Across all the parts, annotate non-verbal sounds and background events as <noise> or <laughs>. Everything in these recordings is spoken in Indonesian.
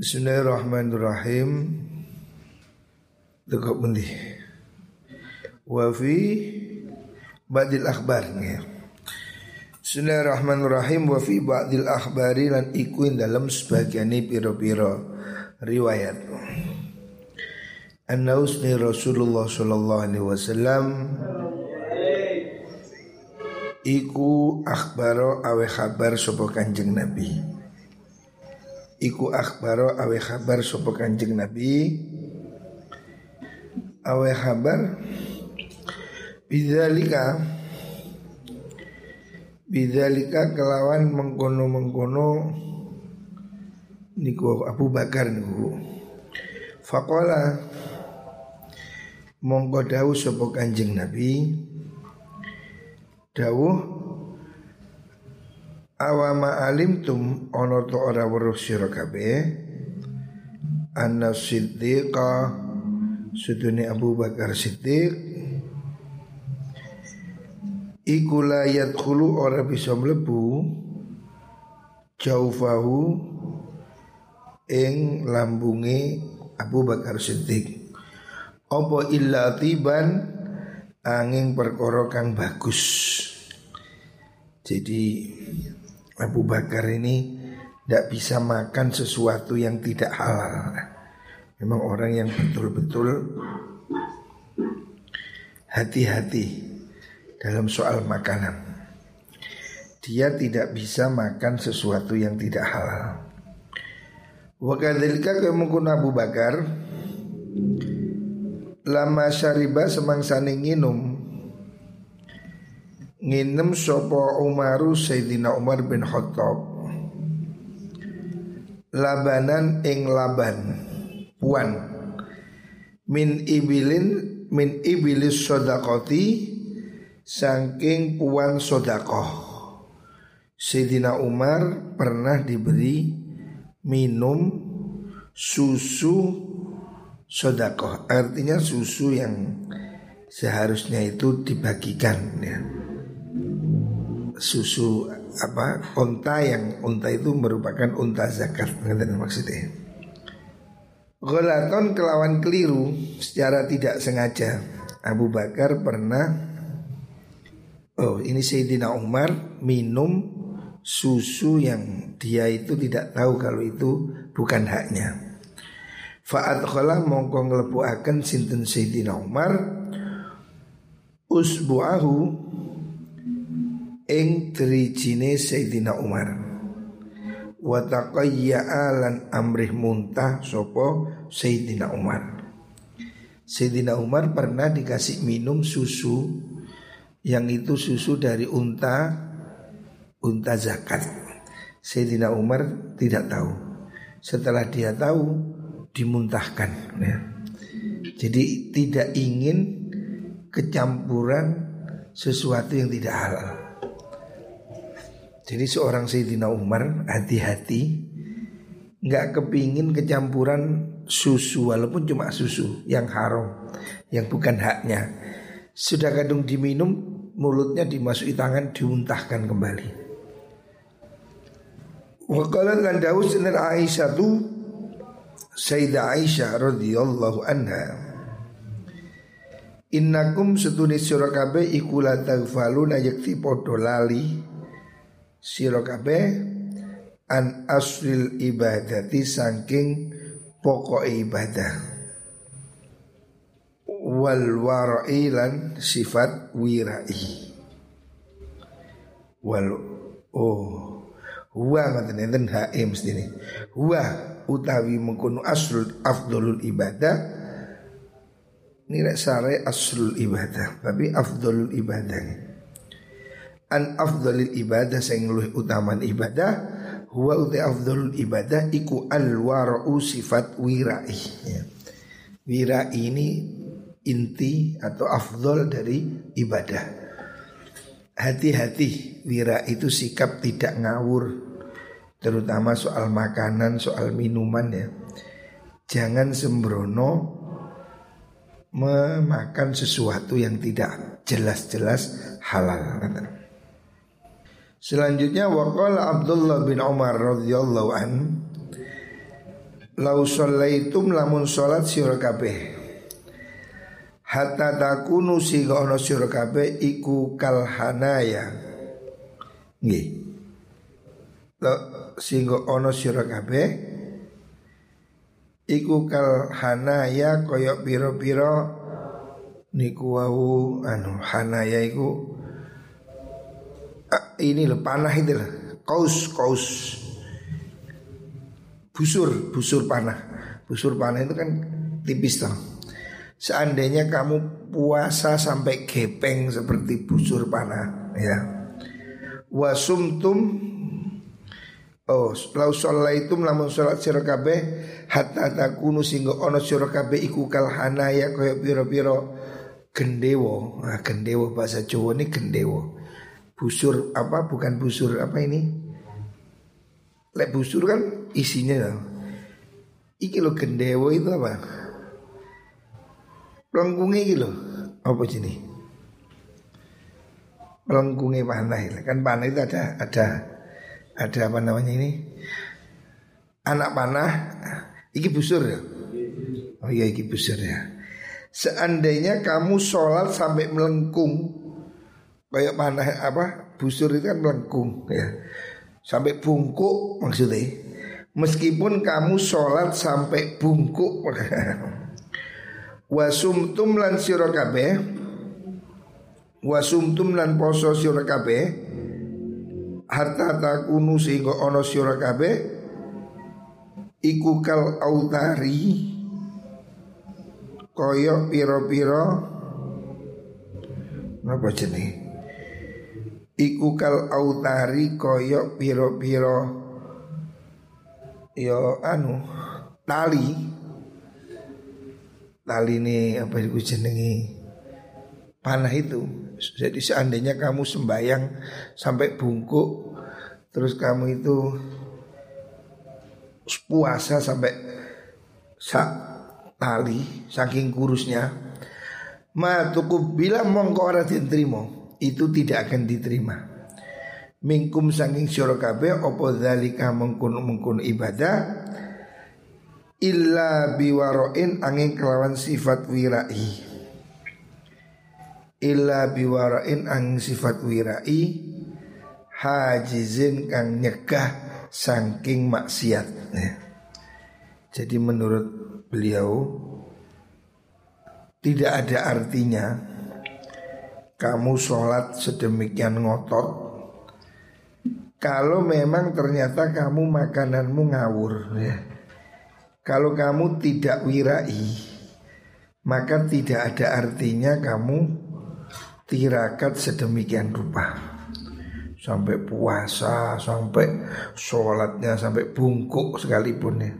Bismillahirrahmanirrahim. Tegak bendi. Wa fi ba'dil akhbar. Bismillahirrahmanirrahim wa fi ba'dil akhbari lan ikuin dalam sebagian piro-piro riwayat. An-Nausni Rasulullah sallallahu alaihi wasallam Iku akhbaro awe khabar sopo kanjeng Nabi Iku akhbaro awe khabar sopo kanjeng Nabi. Awe khabar Bidzalika Bidzalika kelawan mengkono-mengkono Niku Abu Bakar niku. Fakola Mongko dawu sopo kanjeng Nabi. Dawuh awama alimtum ono to ora weruh sira kabeh. Anna siddiqa sudune Abu Bakar Siddiq. Iku la yadkhulu ora bisa mlebu jaufahu ing lambunge Abu Bakar Siddiq. Apa illa tiban? Angin perkara kang bagus. Jadi Abu Bakar ini tidak bisa makan sesuatu yang tidak halal. Memang orang yang betul-betul hati-hati dalam soal makanan. Dia tidak bisa makan sesuatu yang tidak halal. Wakadilika kemungkin Abu Bakar lama syariba semangsane nginum nginem sopo Umaru Sayyidina Umar bin Khattab. Labanan ing laban puan. Min ibilin min ibilis sodakoti saking puan sodakoh. Sayyidina Umar pernah diberi minum susu sodakoh. Artinya susu yang seharusnya itu dibagikan ya susu apa unta yang unta itu merupakan unta zakat. Ngerti maksudnya. Golaton kelawan keliru secara tidak sengaja. Abu Bakar pernah Oh ini Sayyidina Umar minum susu yang dia itu tidak tahu kalau itu bukan haknya. Fa'at khala mongko nglepuaken sinten Sayyidina Umar? Usbu'ahu ing trijine Sayyidina Umar. Wa taqayya lan amrih muntah sopo Sayyidina Umar. Sayyidina Umar pernah dikasih minum susu yang itu susu dari unta unta zakat. Sayyidina Umar tidak tahu. Setelah dia tahu dimuntahkan ya. jadi tidak ingin kecampuran sesuatu yang tidak halal jadi seorang Sayyidina Umar hati-hati. Nggak kepingin kecampuran susu walaupun cuma susu yang haram yang bukan haknya. Sudah kadung diminum mulutnya dimasuki tangan diuntahkan kembali. Waqala lan Daud Aisyah tu Sayyidah Aisyah radhiyallahu anha Innakum setunis la taghfaluna yakti lali sira kabeh an asril ibadati saking pokok ibadah. Wal wara'i lan sifat wirai. Wal oh huwa ngaten enten hae mesti ini huwa utawi mengkono asrul afdalul ibadah ini sare asrul ibadah tapi afdalul ibadah an afdhalil ibadah sing luwih utaman ibadah. Huwa uti afdhalul ibadah iku al wara'u sifat wirai. Ya. wirai ini inti atau afdol dari ibadah. Hati-hati wira itu sikap tidak ngawur. Terutama soal makanan soal minuman ya. Jangan sembrono memakan sesuatu yang tidak jelas-jelas halal Selanjutnya waqala Abdullah bin Umar radhiyallahu an Lau sholaitum lamun sholat sira kabeh Hatta takunu sing ono sira kabeh iku kalhanaya. Nggih. Sing ono sira kabeh iku kalhanaya kaya pira-pira niku wau anu hanaya iku ini lho panah itu lah kaus kaus busur busur panah busur panah itu kan tipis toh Seandainya kamu puasa sampai gepeng seperti busur panah ya. Wasumtum Oh, lau sholaitum lamun sholat sira hatta takunu singgo ono sira kabeh iku kal hanaya kaya pira-pira gendewo. Nah, gendewo bahasa Jawa ini gendewo. Busur apa bukan busur apa ini? Lek busur kan isinya Iki lo gendewo itu apa? Pelengkunge iki lho, apa sini? Pelengkunge panah kan panah itu ada ada ada apa namanya ini? Anak panah iki busur ya. Oh iya iki busur ya. Seandainya kamu sholat sampai melengkung kayak panah apa busur itu kan melengkung ya. Sampai bungkuk maksudnya. Meskipun kamu sholat sampai bungkuk. <laughs> Wasumtum lan sira kabeh. Wasumtum lan poso sira kabeh. Hatta takunu sehingga ono sira kabeh. Iku kal autari. Koyo piro-piro Napa jenis Iku kal autari koyo piro-piro Yo anu Tali. Tali ini apa itu jenengi? Panah itu. Jadi seandainya kamu sembayang sampai bungkuk terus kamu itu puasa sampai sak tali saking kurusnya ma tukup bila mongko ora diterima itu tidak akan diterima. Mingkum saking sira kabeh apa zalika mengkun mengkun ibadah? Illa biwaroin angin kelawan sifat wirai. Illa biwaroin angin sifat wirai hajizin kang nyegah saking maksiat. Ya. jadi menurut beliau tidak ada artinya kamu sholat sedemikian ngotot. Kalau memang ternyata kamu makananmu ngawur ya. Kalau kamu tidak wirai Maka tidak ada artinya kamu Tirakat sedemikian rupa. Sampai puasa Sampai sholatnya Sampai bungkuk sekalipun ya.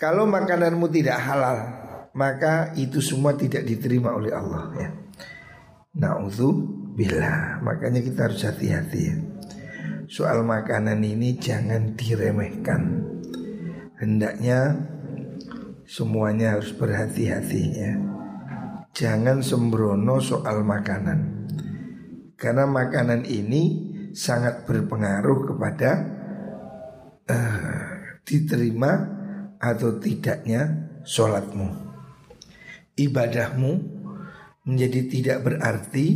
Kalau makananmu tidak halal Maka itu semua tidak diterima oleh Allah ya bila Makanya kita harus hati-hati ya Soal makanan ini jangan diremehkan hendaknya semuanya harus berhati-hati ya. Jangan sembrono soal makanan. Karena makanan ini sangat berpengaruh kepada uh, diterima atau tidaknya sholatmu. Ibadahmu menjadi tidak berarti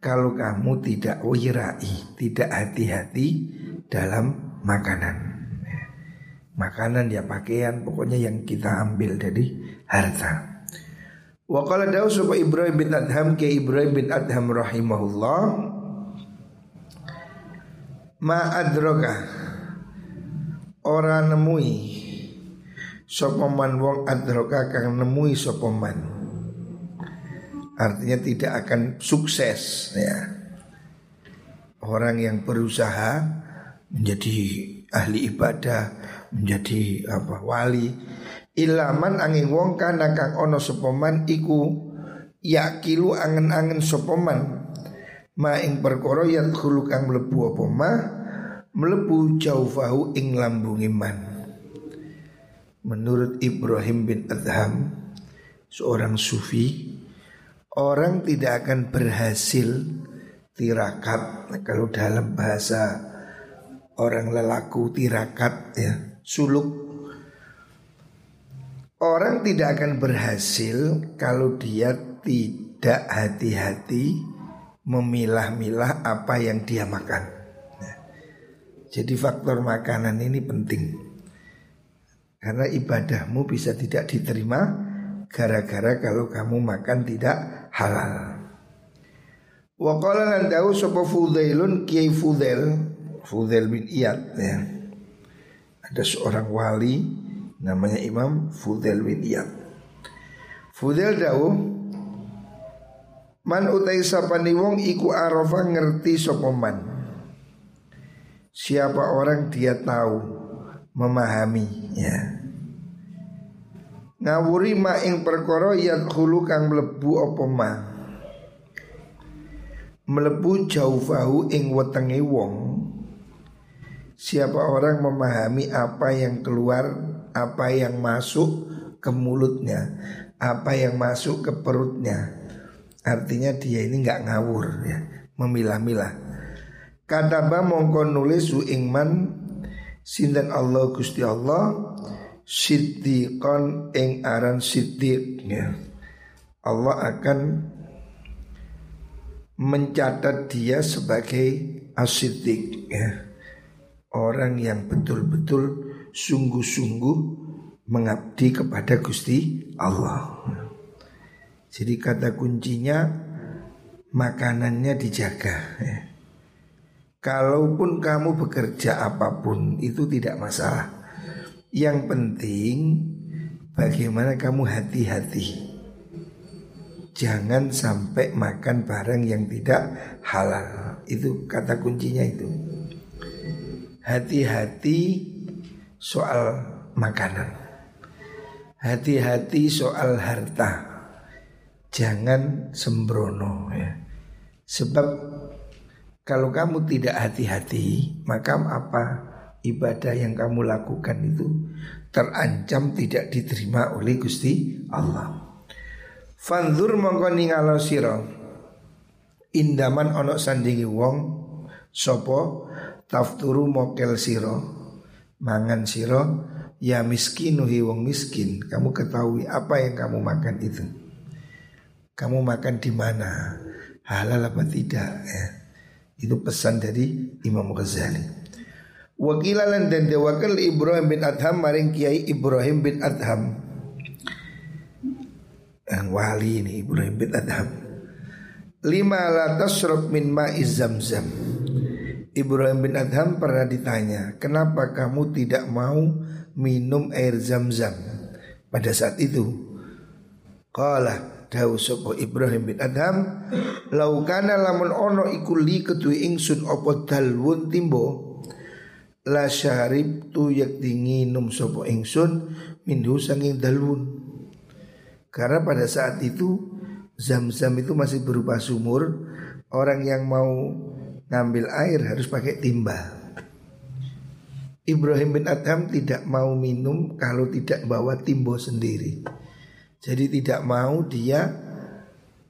kalau kamu tidak wirai, tidak hati-hati dalam makanan. Makanan ya pakaian pokoknya yang kita ambil dari harta. Wa qala dawu sapa Ibrahim bin Adham ke Ibrahim bin Adham rahimahullah ma adroka ora nemui sapa man wong adroka kang nemui sapa man artinya tidak akan sukses ya. Orang yang berusaha menjadi ahli ibadah menjadi apa wali ilaman angin wong kana ono sopoman iku yakilu angen-angen sopoman ma ing perkara yadkhulu kang mlebu apa ma mlebu jaufahu ing lambung iman menurut Ibrahim bin Adham seorang sufi orang tidak akan berhasil tirakat kalau dalam bahasa orang lelaku tirakat ya suluk Orang tidak akan berhasil kalau dia tidak hati-hati memilah-milah apa yang dia makan. Nah, jadi faktor makanan ini penting. Karena ibadahmu bisa tidak diterima gara-gara kalau kamu makan tidak halal. Wa qala lan dawu sapa Fudailun Kiai Fudail Fudail bin Iyad ya. Ada seorang wali namanya Imam Fudail bin Iyad. Fudail dawu Man utai sapani wong iku arafa ngerti sapa man. Siapa orang dia tahu memahami ya. Ngawuri ma ing perkara yadkhulu kang mlebu apa ma melebu jauh fahu ing wetenge wong. Siapa orang memahami apa yang keluar Apa yang masuk ke mulutnya Apa yang masuk ke perutnya. Artinya dia ini nggak ngawur ya. Memilah-milah. Kadaba mongko nulis su ingman Sindan Allah Gusti Allah Siddiqon ing aran siddiq ya. Allah akan mencatat dia sebagai asidik ya. Orang yang betul-betul sungguh-sungguh mengabdi kepada Gusti Allah. Jadi kata kuncinya makanannya dijaga ya. Kalaupun kamu bekerja apa pun itu tidak masalah. Yang penting bagaimana kamu hati-hati. Jangan sampai makan barang yang tidak halal. Itu kata kuncinya itu. Hati-hati soal makanan. Hati-hati soal harta. Jangan sembrono ya. Sebab kalau kamu tidak hati-hati, maka apa ibadah yang kamu lakukan itu terancam tidak diterima oleh Gusti Allah. Fanzur mongko ningalo sira. Indaman onok sandingi wong Sopo tafturu mokel siro Mangan siro Ya miskinuhi wong miskin. Kamu ketahui apa yang kamu makan itu. Kamu makan di mana? Halal apa tidak? Ya. Itu pesan dari Imam Ghazali Wakilalan dan dewakil Ibrahim bin Adham Maring Kiai Ibrahim bin Adham. Yang wali ini Ibrahim bin Adham. Lima la tasrab min ma'iz zamzam. Ibrahim bin Adham pernah ditanya kenapa kamu tidak mau minum air zam-zam? Pada saat itu Qala dawu sapa Ibrahim bin Adham laukana lamun ono iku li ketui ingsun opo dalwun timbo la syarib tu yak dinginum sapa ingsun minhu sanging dalwun. Karena pada saat itu zam-zam itu masih berupa sumur Orang yang mau ngambil air harus pakai timba. Ibrahim bin Adham tidak mau minum kalau tidak bawa timbo sendiri. Jadi tidak mau dia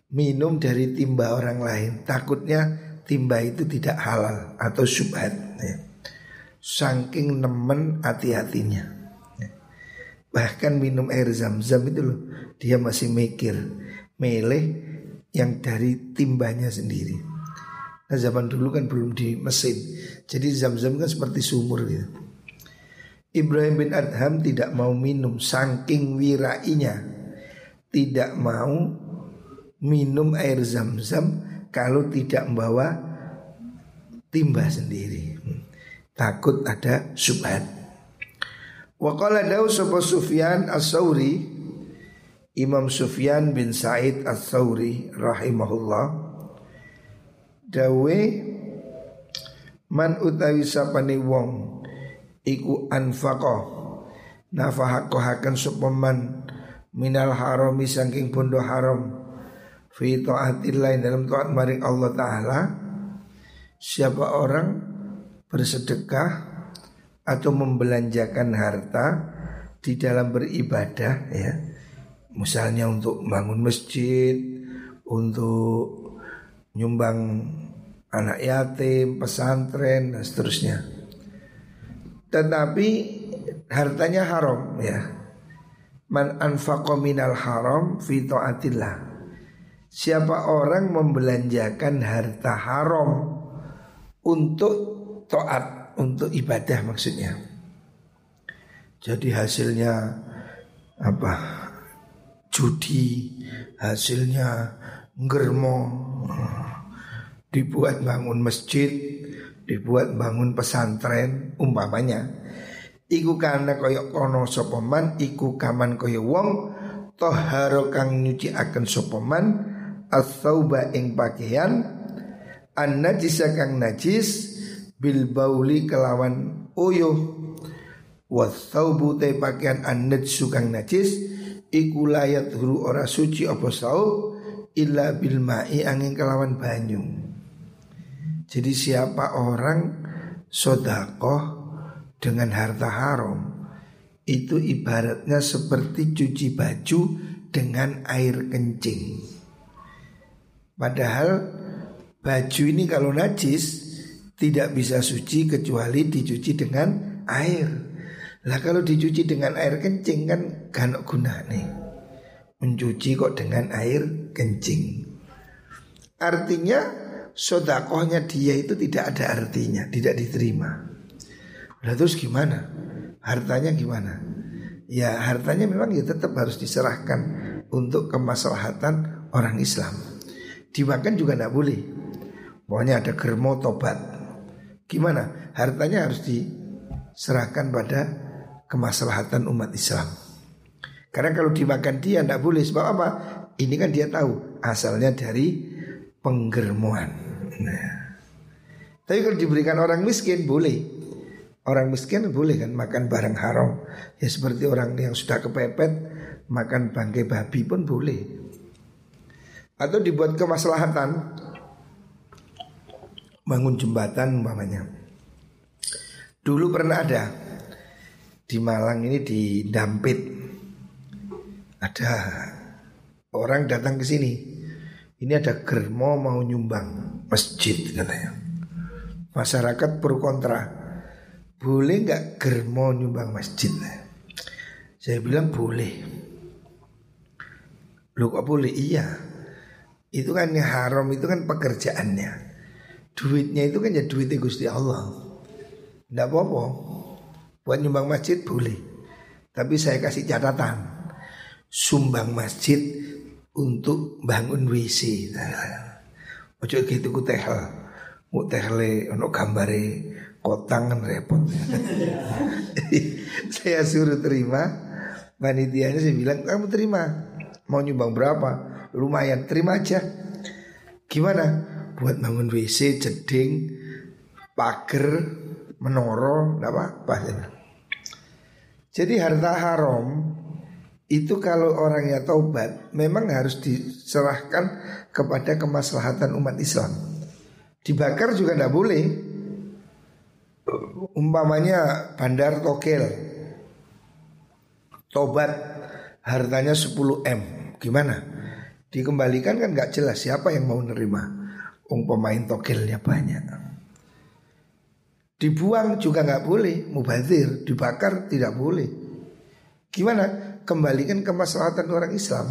minum dari timba orang lain. Takutnya timba itu tidak halal atau subhat ya. Saking nemen hati-hatinya. Bahkan minum air zam-zam itu loh Dia masih mikir Meleh yang dari timbanya sendiri. Nah zaman dulu kan belum di mesin. Jadi zam-zam kan seperti sumur gitu. Ibrahim bin Adham tidak mau minum Saking wirainya. Tidak mau minum air zam-zam Kalau tidak membawa timba sendiri Takut ada subhat. Wa qala daw sapa Sufyan As-Sauri Imam Sufyan bin Said As-Sauri rahimahullah. Dawe man utawi sapane wong iku anfaqa nafahakohaken sapa man minal harami saking bondo haram fi taatillah dalam taat maring Allah taala siapa orang bersedekah atau membelanjakan harta di dalam beribadah ya. Misalnya untuk bangun masjid, untuk nyumbang anak yatim, pesantren dan seterusnya. Tetapi hartanya haram ya. Man anfaqa haram fi taatillah Siapa orang membelanjakan harta haram untuk taat, untuk ibadah maksudnya. Jadi hasilnya apa? Judi, hasilnya ngermo, dibuat bangun masjid, dibuat bangun pesantren umpamanya. Iku karena koyok kono sopoman, iku kaman koyok wong toharo kang nyuci akan sopoman as-sauba ing pakaian an najisa kang najis bil bauli kelawan uyuh. Wasaubu te pakaian an najsu kang najis. Iku layat huru ora suci apa saub illa bil ma'i angin kelawan banyu. Jadi siapa orang sodakoh dengan harta haram itu ibaratnya seperti cuci baju dengan air kencing. Padahal baju ini kalau najis tidak bisa suci kecuali dicuci dengan air. Lah kalau dicuci dengan air kencing kan gak guna nih. Mencuci kok dengan air kencing. Artinya sodakohnya dia itu tidak ada artinya, tidak diterima. Lah terus gimana? Hartanya gimana? Ya hartanya memang ya tetap harus diserahkan untuk kemaslahatan orang Islam. Dimakan juga tidak boleh Pokoknya ada germo tobat Gimana? Hartanya harus diserahkan pada kemaslahatan umat Islam Karena kalau dimakan dia tidak boleh Sebab apa? Ini kan dia tahu Asalnya dari penggermuan nah. Tapi kalau diberikan orang miskin boleh Orang miskin boleh kan makan barang haram Ya seperti orang yang sudah kepepet Makan bangkai babi pun boleh atau dibuat kemaslahatan bangun jembatan umpamanya. Dulu pernah ada di Malang ini di Dampit ada orang datang ke sini. Ini ada germo mau nyumbang masjid katanya. Masyarakat pro kontra. Boleh nggak germo nyumbang masjid? Saya bilang boleh. Lu kok boleh? Iya. Itu kan yang haram itu kan pekerjaannya Duitnya itu kan ya duitnya Gusti Allah. Tidak apa-apa. Buat nyumbang masjid boleh. Tapi saya kasih catatan. Sumbang masjid untuk bangun WC Ojo gitu ku tehel Mu tehle ono gambare kotang kan repot. <laughs> Saya suruh terima. Panitianya saya bilang kamu terima. Mau nyumbang berapa? Lumayan terima aja. Gimana? Buat bangun WC, jeding, pagar, menoro, apa-apa. Jadi harta haram itu kalau orangnya taubat memang harus diserahkan kepada kemaslahatan umat Islam. Dibakar juga tidak boleh. Umpamanya bandar Togel Tobat hartanya 10 M Gimana? Dikembalikan kan nggak jelas siapa yang mau nerima. Ung pemain togelnya banyak. Dibuang juga nggak boleh, mubazir, dibakar tidak boleh. Gimana? Kembalikan ke maslahatan orang Islam.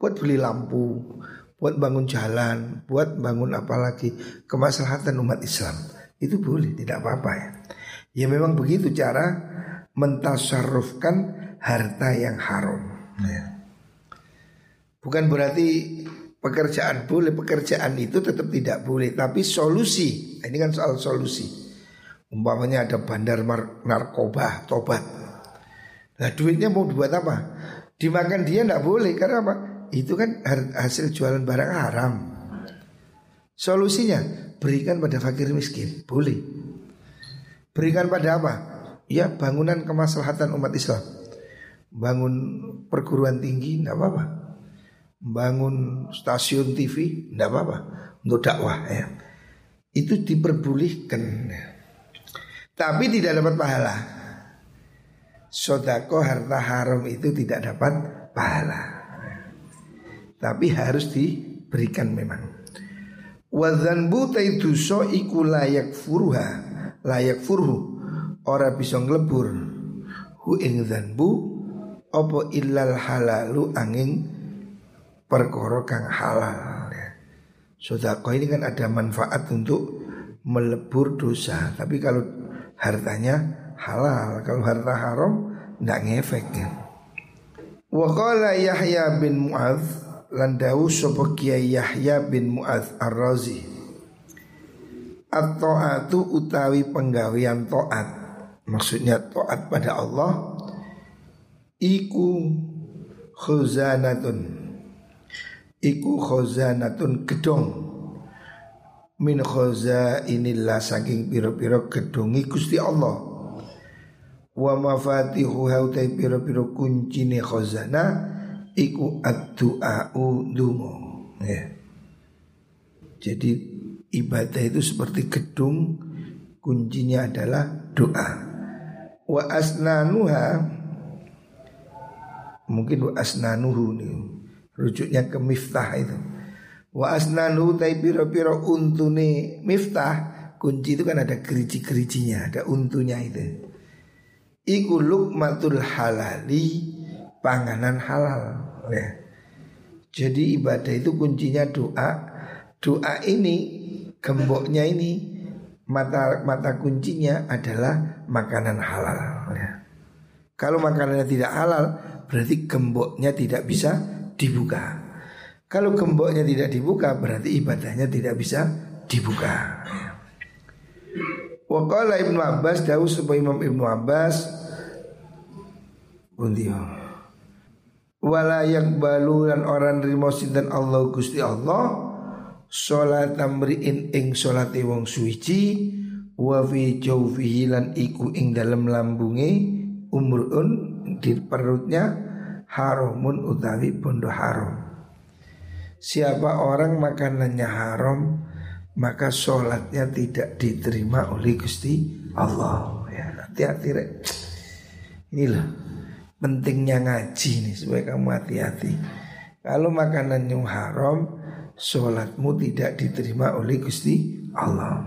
Buat beli lampu, buat bangun jalan, buat bangun apa lagi kemaslahatan umat Islam. Itu boleh, tidak apa-apa ya. Ya memang begitu cara mentasarrufkan harta yang haram. Ya. Bukan berarti pekerjaan boleh, pekerjaan itu tetap tidak boleh, tapi solusi. Nah, ini kan soal solusi. Umpamanya ada bandar narkoba, tobat. Nah duitnya mau dibuat apa? Dimakan dia tidak boleh karena apa? Itu kan hasil jualan barang haram. Solusinya berikan pada fakir miskin, boleh. Berikan pada apa? Ya bangunan kemaslahatan umat Islam. Bangun perguruan tinggi, tidak apa-apa bangun stasiun TV, tidak apa-apa untuk dakwah ya. Itu diperbolehkan. Tapi tidak dapat pahala. Sodako harta haram itu tidak dapat pahala. Tapi harus diberikan memang. Wadzanbu so iku layak furuha layak furhu ora bisa nglebur hu ing dzanbu Opo illal halalu angin perkara kang halal ya. Sodako ini kan ada manfaat untuk melebur dosa. Tapi kalau hartanya halal Kalau harta haram tidak ngefek ya. Wa Yahya bin Mu'adz Landau sapa Yahya bin Mu'adz Ar-Razi. At-ta'atu utawi penggawean ta'at. Maksudnya ta'at pada Allah Iku khuzanatun Iku khuzanatun gedong Min khoza inilah saking piro-piro gedongi Gusti Allah. Wa mafatihu hautai piro-piro kuncine khozana Iku ad-du'a'u dungo. Ya. Jadi ibadah itu seperti gedung Kuncinya adalah doa. Wa asnanuha Mungkin wa asnanuhu nih Rujuknya ke miftah itu Wa asnanuhu tai piro-piro untune miftah Kunci itu kan ada geriji-gerijinya Ada untunya itu Iku lukmatul halali Panganan halal ya. Jadi ibadah itu kuncinya doa Doa ini Gemboknya ini Mata mata kuncinya adalah makanan halal ya. Kalau makanannya tidak halal berarti gemboknya tidak bisa dibuka. Kalau gemboknya tidak dibuka berarti ibadahnya tidak bisa dibuka. Wakala Ibnu Abbas dawu supaya Imam Ibnu Abbas Bundio Wala balu dan orang rimo sinten Allah Gusti Allah Salat tamriin ing salat wong suci Wa fi jawfihi lan iku ing dalam lambunge umrun di perutnya haramun utawi bondo haram. Siapa orang makanannya haram maka sholatnya tidak diterima oleh Gusti Allah. Ya, hati-hati rek. Inilah pentingnya ngaji nih supaya kamu hati-hati. Kalau makanannya haram, sholatmu tidak diterima oleh Gusti Allah.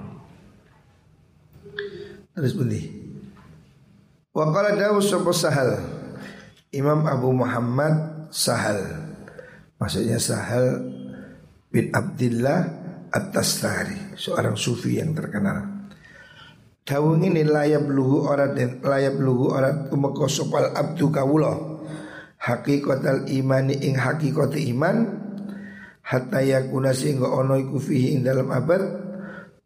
Terus beli. Wa qala Dawud Sahal Imam Abu Muhammad Sahal. Maksudnya Sahal bin Abdullah At-Tastari Seorang sufi yang terkenal. Dawung ini layab luhu orat dan layab luhu orat Tumeko sopal abdu kawulo. Hakikotal imani ing hakikot iman Hatta yakuna sehingga ono iku fihi ing dalam abad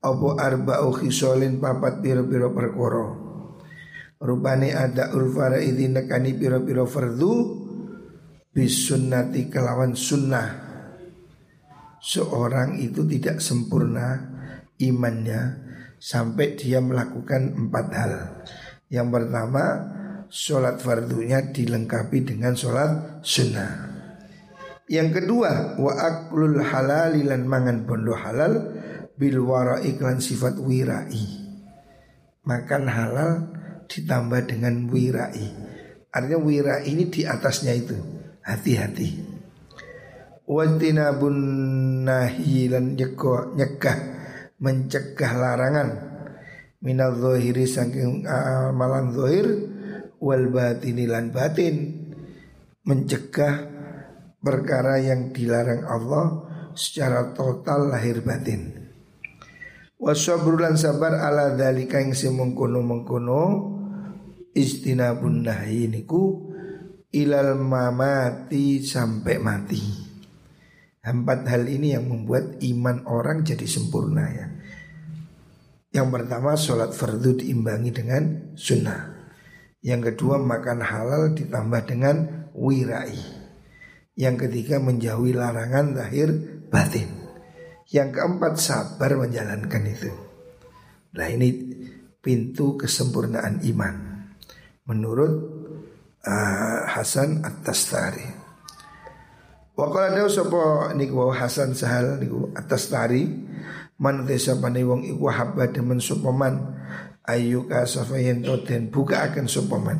Apa arba'u khisolin papat biro-biro perkoro Rupane ada ulfara ini nekani piro-piro fardu Bisunnati kelawan sunnah. Seorang itu tidak sempurna imannya Sampai dia melakukan empat hal. Yang pertama Sholat fardunya dilengkapi dengan sholat sunnah. Yang kedua Wa aklul halalilan mangan bondo halal Bil wara iklan sifat wirai. Makan halal ditambah dengan wirai. Artinya wirai ini di atasnya itu. Hati-hati. Wantinabun nahilan nyekah mencegah larangan minal zohiri saking amalan zohir wal batini lan batin mencegah perkara yang dilarang Allah secara total lahir batin. Wasabrulan sabar ala dalika yang semengkono mengkono istinabun nahi niku ilal mamati sampai mati. Empat hal ini yang membuat iman orang jadi sempurna ya. Yang pertama sholat fardu diimbangi dengan sunnah. Yang kedua makan halal ditambah dengan wirai. Yang ketiga menjauhi larangan lahir batin. Yang keempat sabar menjalankan itu. Nah ini pintu kesempurnaan iman menurut uh, Hasan At-Tastari. Wa qala dawu sapa niku Hasan Sahal niku At-Tastari man desa pane wong iku habba demen sapa man ayu kasafayen to den buka akan sapa man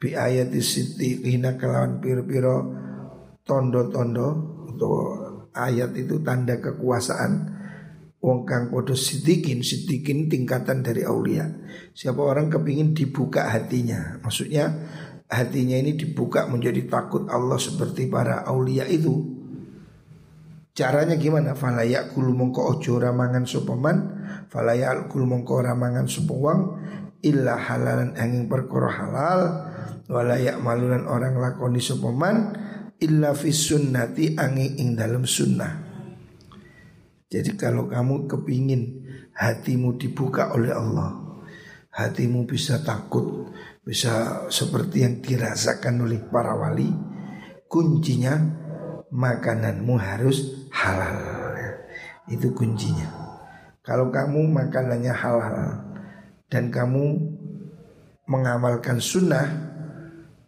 bi ayat siti hina kelawan piro-piro tondo-tondo atau ayat itu tanda kekuasaan Wong kang podo sidikin, sidikin tingkatan dari aulia. Siapa orang kepingin dibuka hatinya, maksudnya hatinya ini dibuka menjadi takut Allah seperti para aulia itu. Caranya gimana? Falayak kulu mongko ojo ramangan sopaman Falayak kulu mongko ramangan sopawang Illa halalan angin perkara halal Walayak malunan orang lakoni sopaman Illa fis sunnati angin ing dalam sunnah Jadi kalau kamu kepingin hatimu dibuka oleh Allah Hatimu bisa takut Bisa seperti yang dirasakan oleh para wali Kuncinya makananmu harus halal. Itu kuncinya. Kalau kamu makanannya halal dan kamu mengamalkan sunnah,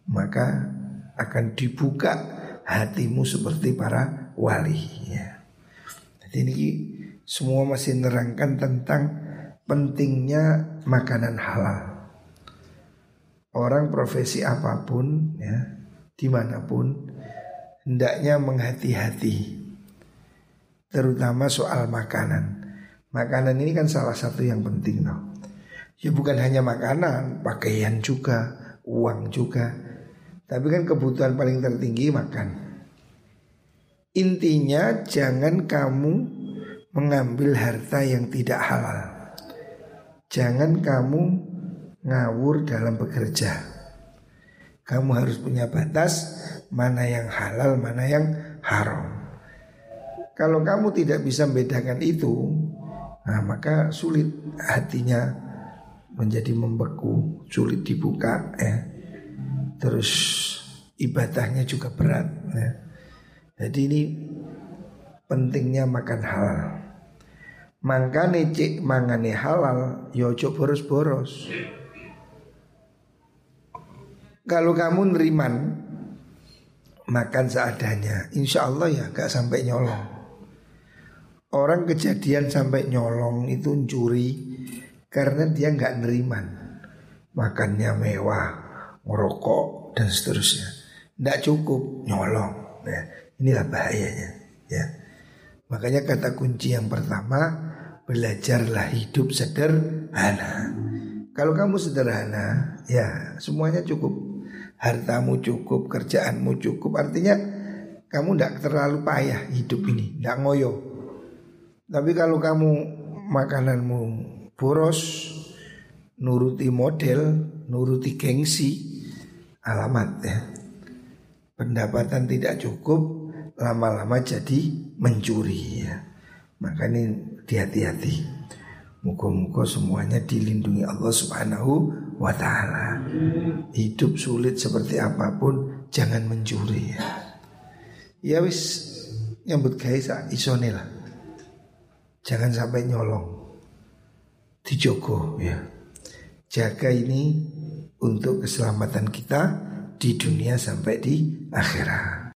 maka akan dibuka hatimu seperti para wali. Ya. Ini semua masih nerangkan tentang pentingnya makanan halal. Orang profesi apa pun ya, di mana pun hendaknya menghati-hati terutama soal makanan. Makanan ini kan salah satu yang penting loh. Ya bukan hanya makanan, pakaian juga, uang juga. Tapi kan kebutuhan paling tertinggi makan. Intinya jangan kamu mengambil harta yang tidak halal. Jangan kamu ngawur dalam bekerja. Kamu harus punya batas mana yang halal, mana yang haram. Kalau kamu tidak bisa membedakan itu, nah maka sulit hatinya menjadi membeku, sulit dibuka ya. Terus ibadahnya juga berat ya. Jadi ini pentingnya makan halal. Mangkane cek mangane halal, yojo ya boros-boros. Kalau kamu neriman makan seadanya. Insya Allah ya gak sampai nyolong. Orang kejadian sampai nyolong itu curi Karena dia nggak neriman. Makannya mewah Ngerokok dan seterusnya. Nggak cukup nyolong ya, Inilah bahayanya ya. Makanya kata kunci yang pertama Belajarlah hidup sederhana Kalau kamu sederhana Ya semuanya cukup hartamu cukup, kerjaanmu cukup. Artinya kamu tidak terlalu payah hidup ini, tidak ngoyo. Tapi kalau kamu makananmu boros, nuruti model, nuruti gengsi, alamat ya. Pendapatan tidak cukup, lama-lama jadi mencuri ya. Makanya hati-hati. Muka-muka semuanya dilindungi Allah Subhanahu wa taala. Hidup sulit seperti apa pun jangan mencuri ya. Ya wis nyambut gawe sak isone lah. Jangan sampai nyolong. Dijogo ya. Jaga ini untuk keselamatan kita di dunia sampai di akhirat.